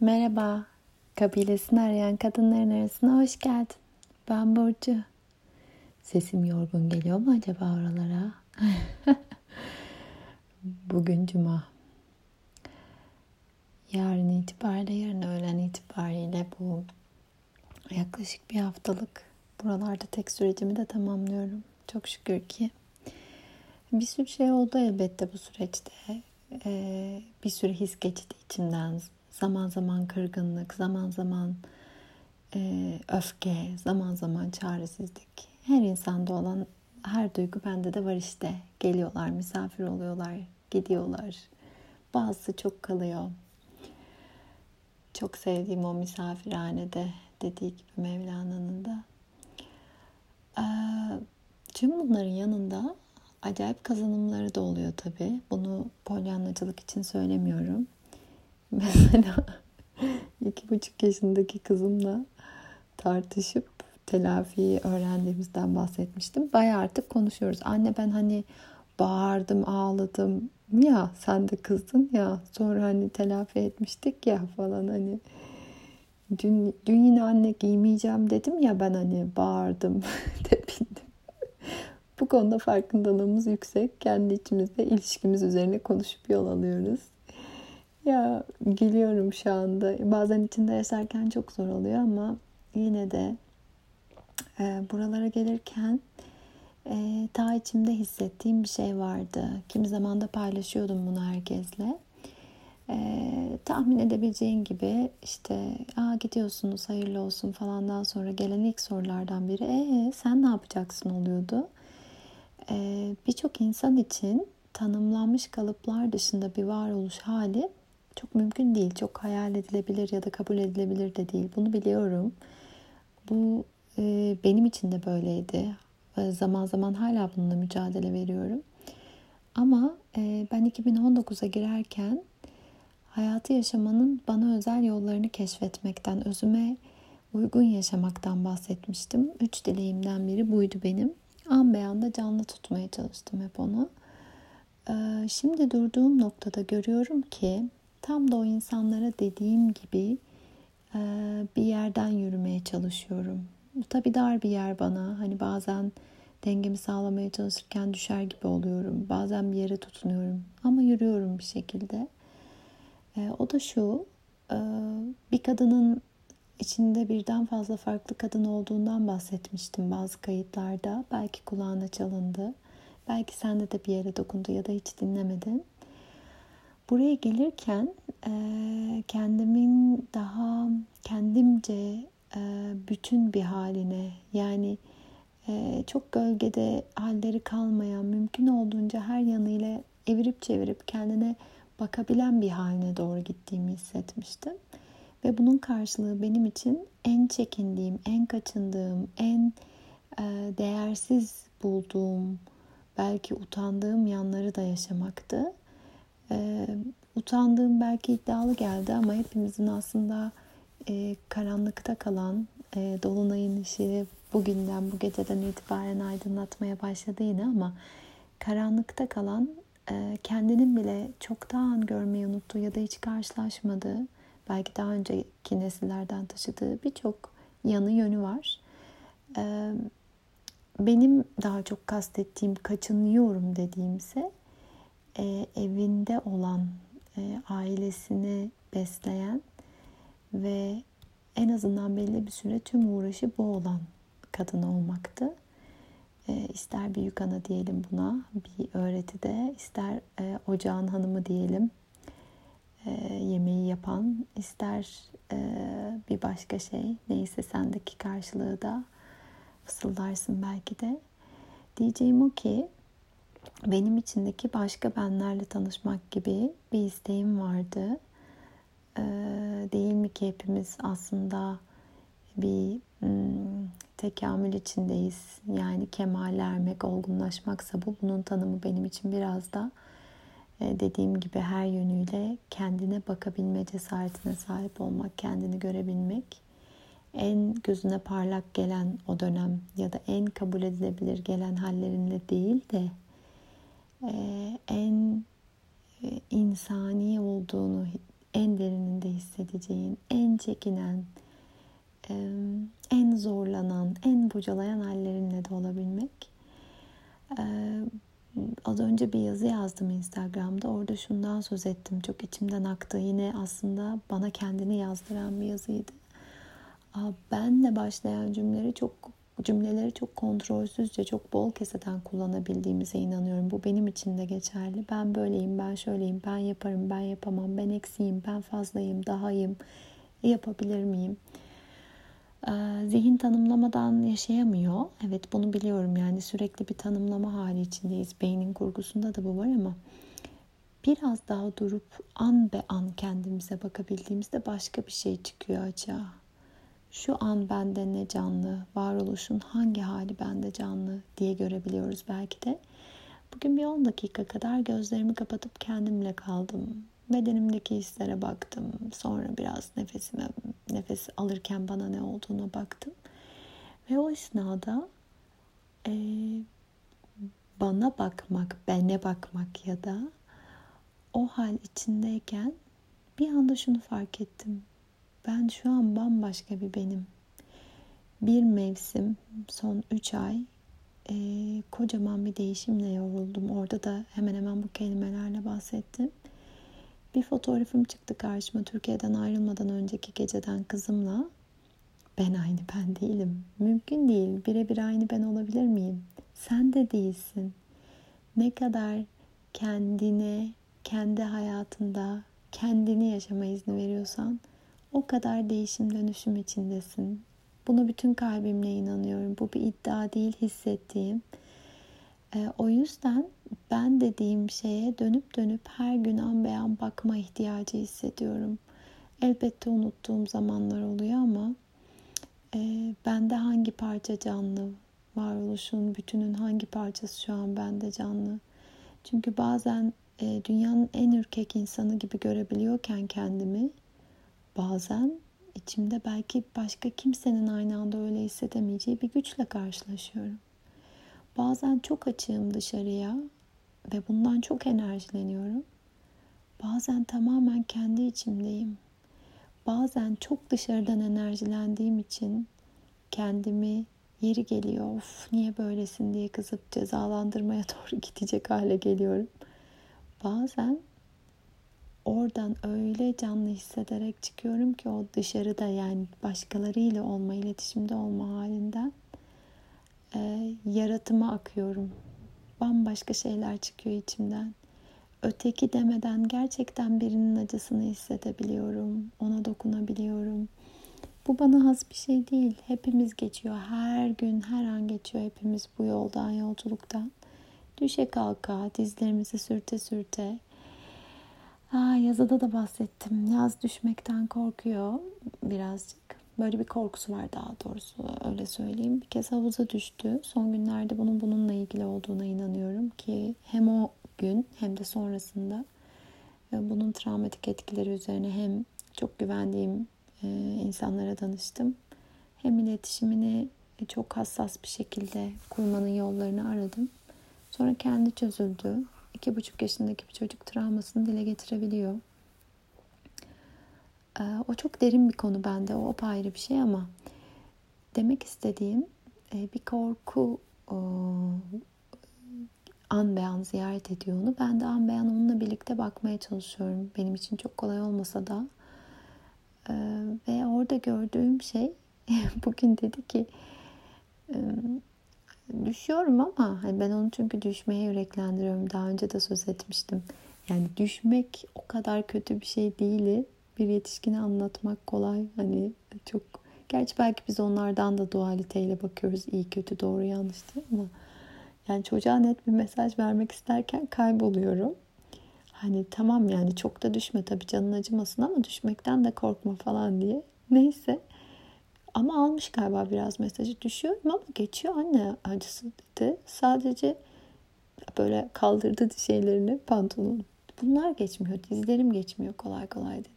Merhaba, kabilesini arayan kadınların arasına hoş geldin. Ben Burcu. Sesim yorgun geliyor mu acaba oralara? Bugün cuma. Yarın itibariyle, yarın öğlen itibariyle bu yaklaşık bir haftalık buralarda tek sürecimi de tamamlıyorum. Çok şükür ki. Bir sürü şey oldu elbette bu süreçte. Ee, bir sürü his geçti içimden Zaman zaman kırgınlık, zaman zaman e, öfke, zaman zaman çaresizlik. Her insanda olan her duygu bende de var işte. Geliyorlar, misafir oluyorlar, gidiyorlar. Bazısı çok kalıyor. Çok sevdiğim o misafirhanede dediği gibi Mevlana'nın da. Ee, tüm bunların yanında acayip kazanımları da oluyor tabii. Bunu polyanlacılık için söylemiyorum. Mesela iki buçuk yaşındaki kızımla tartışıp telafiyi öğrendiğimizden bahsetmiştim. Baya artık konuşuyoruz. Anne ben hani bağırdım, ağladım ya sen de kızdın ya sonra hani telafi etmiştik ya falan hani dün, dün yine anne giymeyeceğim dedim ya ben hani bağırdım tepindim. Bu konuda farkındalığımız yüksek. Kendi içimizde ilişkimiz üzerine konuşup yol alıyoruz. Ya gülüyorum şu anda. Bazen içinde yaşarken çok zor oluyor ama yine de e, buralara gelirken e, ta içimde hissettiğim bir şey vardı. Kimi zaman da paylaşıyordum bunu herkesle. E, tahmin edebileceğin gibi işte Aa, gidiyorsunuz hayırlı olsun falandan sonra gelen ilk sorulardan biri e sen ne yapacaksın oluyordu. E, Birçok insan için tanımlanmış kalıplar dışında bir varoluş hali çok mümkün değil. Çok hayal edilebilir ya da kabul edilebilir de değil. Bunu biliyorum. Bu e, benim için de böyleydi. E, zaman zaman hala bununla mücadele veriyorum. Ama e, ben 2019'a girerken hayatı yaşamanın bana özel yollarını keşfetmekten, özüme uygun yaşamaktan bahsetmiştim. Üç dileğimden biri buydu benim. An beyanda canlı tutmaya çalıştım hep onu. E, şimdi durduğum noktada görüyorum ki tam da o insanlara dediğim gibi bir yerden yürümeye çalışıyorum. Bu tabii dar bir yer bana. Hani bazen dengemi sağlamaya çalışırken düşer gibi oluyorum. Bazen bir yere tutunuyorum ama yürüyorum bir şekilde. O da şu, bir kadının içinde birden fazla farklı kadın olduğundan bahsetmiştim bazı kayıtlarda. Belki kulağına çalındı. Belki sende de bir yere dokundu ya da hiç dinlemedin. Buraya gelirken e, kendimin daha kendimce e, bütün bir haline yani e, çok gölgede halleri kalmayan mümkün olduğunca her yanıyla evirip çevirip kendine bakabilen bir haline doğru gittiğimi hissetmiştim. Ve bunun karşılığı benim için en çekindiğim, en kaçındığım, en e, değersiz bulduğum, belki utandığım yanları da yaşamaktı. E, utandığım belki iddialı geldi ama hepimizin aslında e, karanlıkta kalan e, dolunayın ışığı bugünden bu geceden itibaren aydınlatmaya başladı yine ama karanlıkta kalan e, kendinin bile çoktan görmeyi unuttuğu ya da hiç karşılaşmadığı belki daha önceki nesillerden taşıdığı birçok yanı yönü var. E, benim daha çok kastettiğim kaçınıyorum dediğimse e, evinde olan, e, ailesini besleyen ve en azından belli bir süre tüm uğraşı bu olan kadın olmaktı. E, ister büyük ana diyelim buna bir öğretide, ister e, ocağın hanımı diyelim e, yemeği yapan, ister e, bir başka şey neyse sendeki karşılığı da fısıldarsın belki de. Diyeceğim o ki benim içindeki başka benlerle tanışmak gibi bir isteğim vardı. Ee, değil mi ki hepimiz aslında bir hmm, tekamül içindeyiz. Yani kemal ermek, olgunlaşmaksa bu. Bunun tanımı benim için biraz da e, dediğim gibi her yönüyle kendine bakabilme cesaretine sahip olmak, kendini görebilmek. En gözüne parlak gelen o dönem ya da en kabul edilebilir gelen hallerinle değil de en e, insani olduğunu en derininde hissedeceğin, en çekinen, en zorlanan, en bocalayan hallerinle de olabilmek. Az önce bir yazı yazdım Instagram'da. Orada şundan söz ettim. Çok içimden aktı. Yine aslında bana kendini yazdıran bir yazıydı. Benle başlayan cümleleri çok cümleleri çok kontrolsüzce, çok bol keseden kullanabildiğimize inanıyorum. Bu benim için de geçerli. Ben böyleyim, ben şöyleyim, ben yaparım, ben yapamam, ben eksiyim, ben fazlayım, dahayım, yapabilir miyim? Zihin tanımlamadan yaşayamıyor. Evet bunu biliyorum yani sürekli bir tanımlama hali içindeyiz. Beynin kurgusunda da bu var ama biraz daha durup an be an kendimize bakabildiğimizde başka bir şey çıkıyor açığa. Şu an bende ne canlı, varoluşun hangi hali bende canlı diye görebiliyoruz belki de. Bugün bir 10 dakika kadar gözlerimi kapatıp kendimle kaldım. Bedenimdeki hislere baktım. Sonra biraz nefesime, nefes alırken bana ne olduğuna baktım. Ve o esnada e, bana bakmak, bene bakmak ya da o hal içindeyken bir anda şunu fark ettim. Ben şu an bambaşka bir benim. Bir mevsim, son üç ay e, kocaman bir değişimle yoruldum. Orada da hemen hemen bu kelimelerle bahsettim. Bir fotoğrafım çıktı karşıma Türkiye'den ayrılmadan önceki geceden kızımla. Ben aynı ben değilim. Mümkün değil. Birebir aynı ben olabilir miyim? Sen de değilsin. Ne kadar kendine, kendi hayatında kendini yaşama izni veriyorsan o kadar değişim dönüşüm içindesin. Buna bütün kalbimle inanıyorum. Bu bir iddia değil hissettiğim. E, o yüzden ben dediğim şeye dönüp dönüp her gün an beyan bakma ihtiyacı hissediyorum. Elbette unuttuğum zamanlar oluyor ama e, bende hangi parça canlı, varoluşun bütünün hangi parçası şu an bende canlı. Çünkü bazen e, dünyanın en ürkek insanı gibi görebiliyorken kendimi bazen içimde belki başka kimsenin aynı anda öyle hissedemeyeceği bir güçle karşılaşıyorum. Bazen çok açığım dışarıya ve bundan çok enerjileniyorum. Bazen tamamen kendi içimdeyim. Bazen çok dışarıdan enerjilendiğim için kendimi yeri geliyor. Of niye böylesin diye kızıp cezalandırmaya doğru gidecek hale geliyorum. Bazen oradan öyle canlı hissederek çıkıyorum ki o dışarıda yani başkalarıyla olma, iletişimde olma halinden e, yaratıma akıyorum. Bambaşka şeyler çıkıyor içimden. Öteki demeden gerçekten birinin acısını hissedebiliyorum. Ona dokunabiliyorum. Bu bana has bir şey değil. Hepimiz geçiyor. Her gün, her an geçiyor hepimiz bu yoldan, yolculuktan. Düşe kalka, dizlerimizi sürte sürte. Aa, yazıda da bahsettim. Yaz düşmekten korkuyor birazcık. Böyle bir korkusu var daha doğrusu öyle söyleyeyim. Bir kez havuza düştü. Son günlerde bunun bununla ilgili olduğuna inanıyorum ki hem o gün hem de sonrasında bunun travmatik etkileri üzerine hem çok güvendiğim e, insanlara danıştım. Hem iletişimini çok hassas bir şekilde kurmanın yollarını aradım. Sonra kendi çözüldü. İki buçuk yaşındaki bir çocuk travmasını dile getirebiliyor. Ee, o çok derin bir konu bende. O ayrı bir şey ama demek istediğim e, bir korku an beyan ziyaret ediyor onu. Ben de an beyan onunla birlikte bakmaya çalışıyorum. Benim için çok kolay olmasa da. Ee, ve orada gördüğüm şey bugün dedi ki düşüyorum ama hani ben onu çünkü düşmeye yüreklendiriyorum. Daha önce de söz etmiştim. Yani düşmek o kadar kötü bir şey değil bir yetişkine anlatmak kolay. Hani çok gerçi belki biz onlardan da dualiteyle bakıyoruz. iyi kötü doğru yanlış değil ama yani çocuğa net bir mesaj vermek isterken kayboluyorum. Hani tamam yani çok da düşme tabii canın acımasın ama düşmekten de korkma falan diye. Neyse. Ama almış galiba biraz mesajı. Düşüyorum ama geçiyor anne acısı dedi. Sadece böyle kaldırdı şeylerini pantolon. Bunlar geçmiyor. Dizlerim geçmiyor kolay kolay dedi.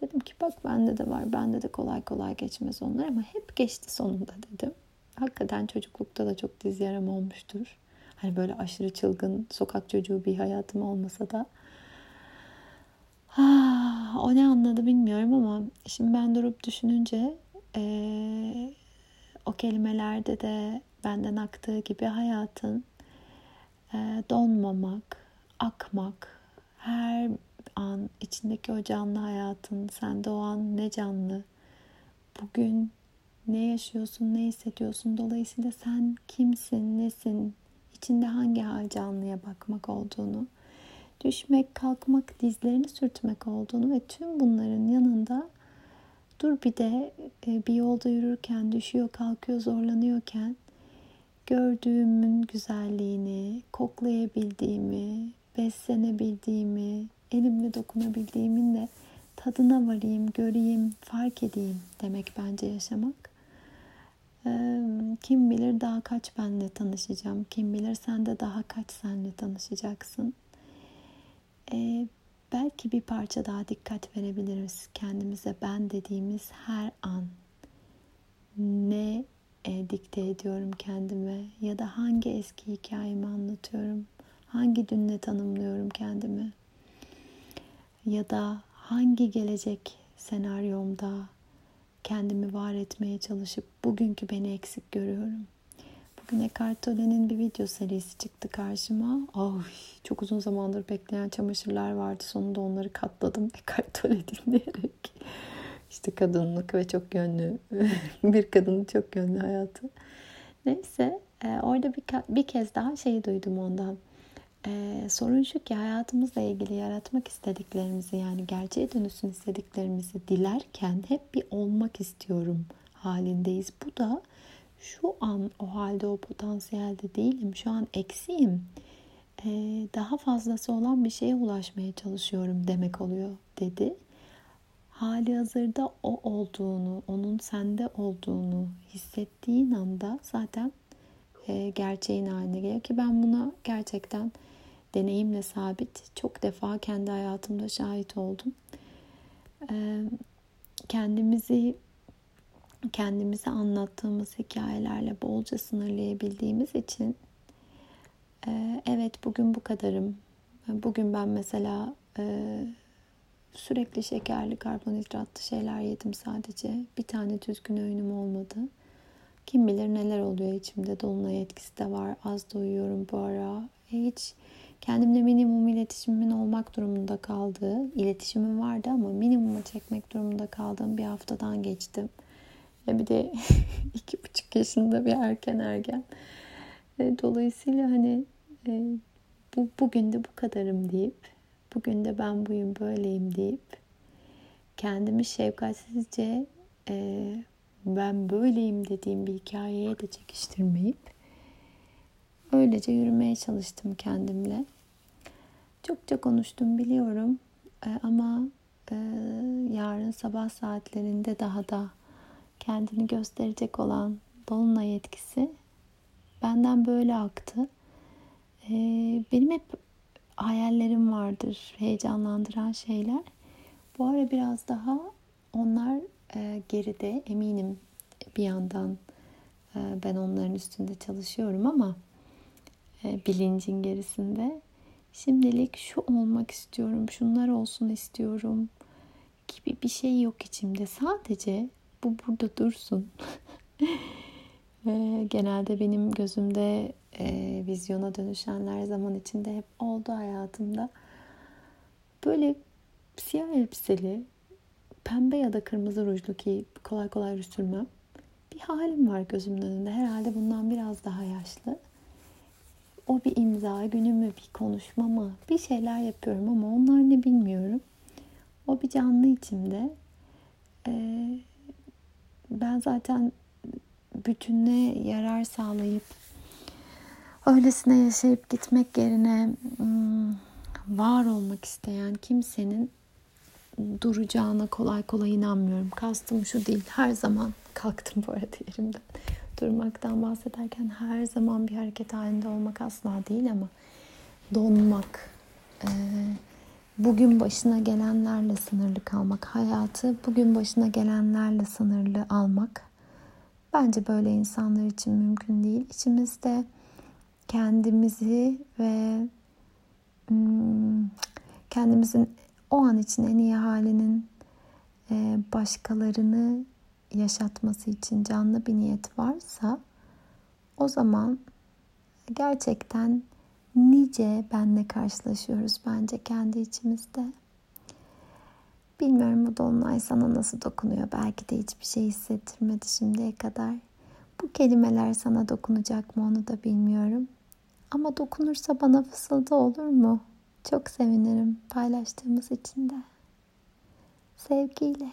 Dedim ki bak bende de var. Bende de kolay kolay geçmez onlar ama hep geçti sonunda dedim. Hakikaten çocuklukta da çok diz yaram olmuştur. Hani böyle aşırı çılgın sokak çocuğu bir hayatım olmasa da. Ah, o ne anladı bilmiyorum ama şimdi ben durup düşününce e, o kelimelerde de benden aktığı gibi hayatın e, donmamak, akmak, her an içindeki o canlı hayatın, sende o an ne canlı, bugün ne yaşıyorsun, ne hissediyorsun, dolayısıyla sen kimsin, nesin, içinde hangi hal canlıya bakmak olduğunu, düşmek, kalkmak, dizlerini sürtmek olduğunu ve tüm bunların yanında dur bir de e, bir yolda yürürken, düşüyor, kalkıyor, zorlanıyorken gördüğümün güzelliğini, koklayabildiğimi, beslenebildiğimi, elimle dokunabildiğimin de tadına varayım, göreyim, fark edeyim demek bence yaşamak. Kim bilir daha kaç benle tanışacağım. Kim bilir sen de daha kaç senle tanışacaksın. Belki bir parça daha dikkat verebiliriz kendimize ben dediğimiz her an. Ne e, dikte ediyorum kendime ya da hangi eski hikayemi anlatıyorum? Hangi dünle tanımlıyorum kendimi? Ya da hangi gelecek senaryomda kendimi var etmeye çalışıp bugünkü beni eksik görüyorum. Bugün Eckhart Tolle'nin bir video serisi çıktı karşıma. Ay, çok uzun zamandır bekleyen çamaşırlar vardı. Sonunda onları katladım Eckhart Tolle dinleyerek. İşte kadınlık ve çok yönlü bir kadının çok yönlü hayatı. Neyse e, orada bir, bir kez daha şeyi duydum ondan. Ee, sorun şu ki hayatımızla ilgili yaratmak istediklerimizi yani gerçeğe dönüşsün istediklerimizi dilerken hep bir olmak istiyorum halindeyiz. Bu da şu an o halde o potansiyelde değilim. Şu an eksiyim. Ee, daha fazlası olan bir şeye ulaşmaya çalışıyorum demek oluyor dedi. Hali hazırda o olduğunu, onun sende olduğunu hissettiğin anda zaten e, gerçeğin haline geliyor ki ben buna gerçekten deneyimle sabit çok defa kendi hayatımda şahit oldum. E, kendimizi kendimize anlattığımız hikayelerle bolca sınırlayabildiğimiz için e, evet bugün bu kadarım. Bugün ben mesela sürekli şekerli, karbonhidratlı şeyler yedim sadece. Bir tane düzgün öğünüm olmadı. Kim bilir neler oluyor içimde. Dolunay etkisi de var. Az da uyuyorum bu ara. Hiç kendimle minimum iletişimin olmak durumunda kaldığı, iletişimim vardı ama minimuma çekmek durumunda kaldığım bir haftadan geçtim. Ve bir de iki buçuk yaşında bir erken ergen. E, dolayısıyla hani e, bu, bugün de bu kadarım deyip, bugün de ben buyum böyleyim deyip kendimi şefkatsizce e, ben böyleyim dediğim bir hikayeye de çekiştirmeyip öylece yürümeye çalıştım kendimle. Çokça konuştum biliyorum ama yarın sabah saatlerinde daha da kendini gösterecek olan dolunay etkisi benden böyle aktı. E, benim hep hayallerim vardır, heyecanlandıran şeyler. Bu ara biraz daha onlar e, geride eminim bir yandan e, ben onların üstünde çalışıyorum ama e, bilincin gerisinde şimdilik şu olmak istiyorum, şunlar olsun istiyorum gibi bir şey yok içimde. Sadece bu burada dursun. e, genelde benim gözümde e, vizyona dönüşenler zaman içinde hep oldu hayatımda. Böyle siyah elbiseli, pembe ya da kırmızı rujlu ki kolay kolay ruj sürmem. Bir halim var gözümün önünde. Herhalde bundan biraz daha yaşlı. O bir imza günü mü, bir konuşma mı? Bir şeyler yapıyorum ama onlar ne bilmiyorum. O bir canlı içimde. Ee, ben zaten bütününe yarar sağlayıp öylesine yaşayıp gitmek yerine hmm, var olmak isteyen kimsenin duracağına kolay kolay inanmıyorum. Kastım şu değil. Her zaman kalktım bu arada yerimden. Durmaktan bahsederken her zaman bir hareket halinde olmak asla değil ama donmak, e, bugün başına gelenlerle sınırlı kalmak, hayatı bugün başına gelenlerle sınırlı almak bence böyle insanlar için mümkün değil. İçimizde kendimizi ve hmm, kendimizin o an için en iyi halinin e, başkalarını yaşatması için canlı bir niyet varsa o zaman gerçekten nice benle karşılaşıyoruz bence kendi içimizde. Bilmiyorum bu dolunay sana nasıl dokunuyor. Belki de hiçbir şey hissettirmedi şimdiye kadar. Bu kelimeler sana dokunacak mı onu da bilmiyorum. Ama dokunursa bana fısıldı olur mu? Çok sevinirim paylaştığımız için de. Sevgiyle.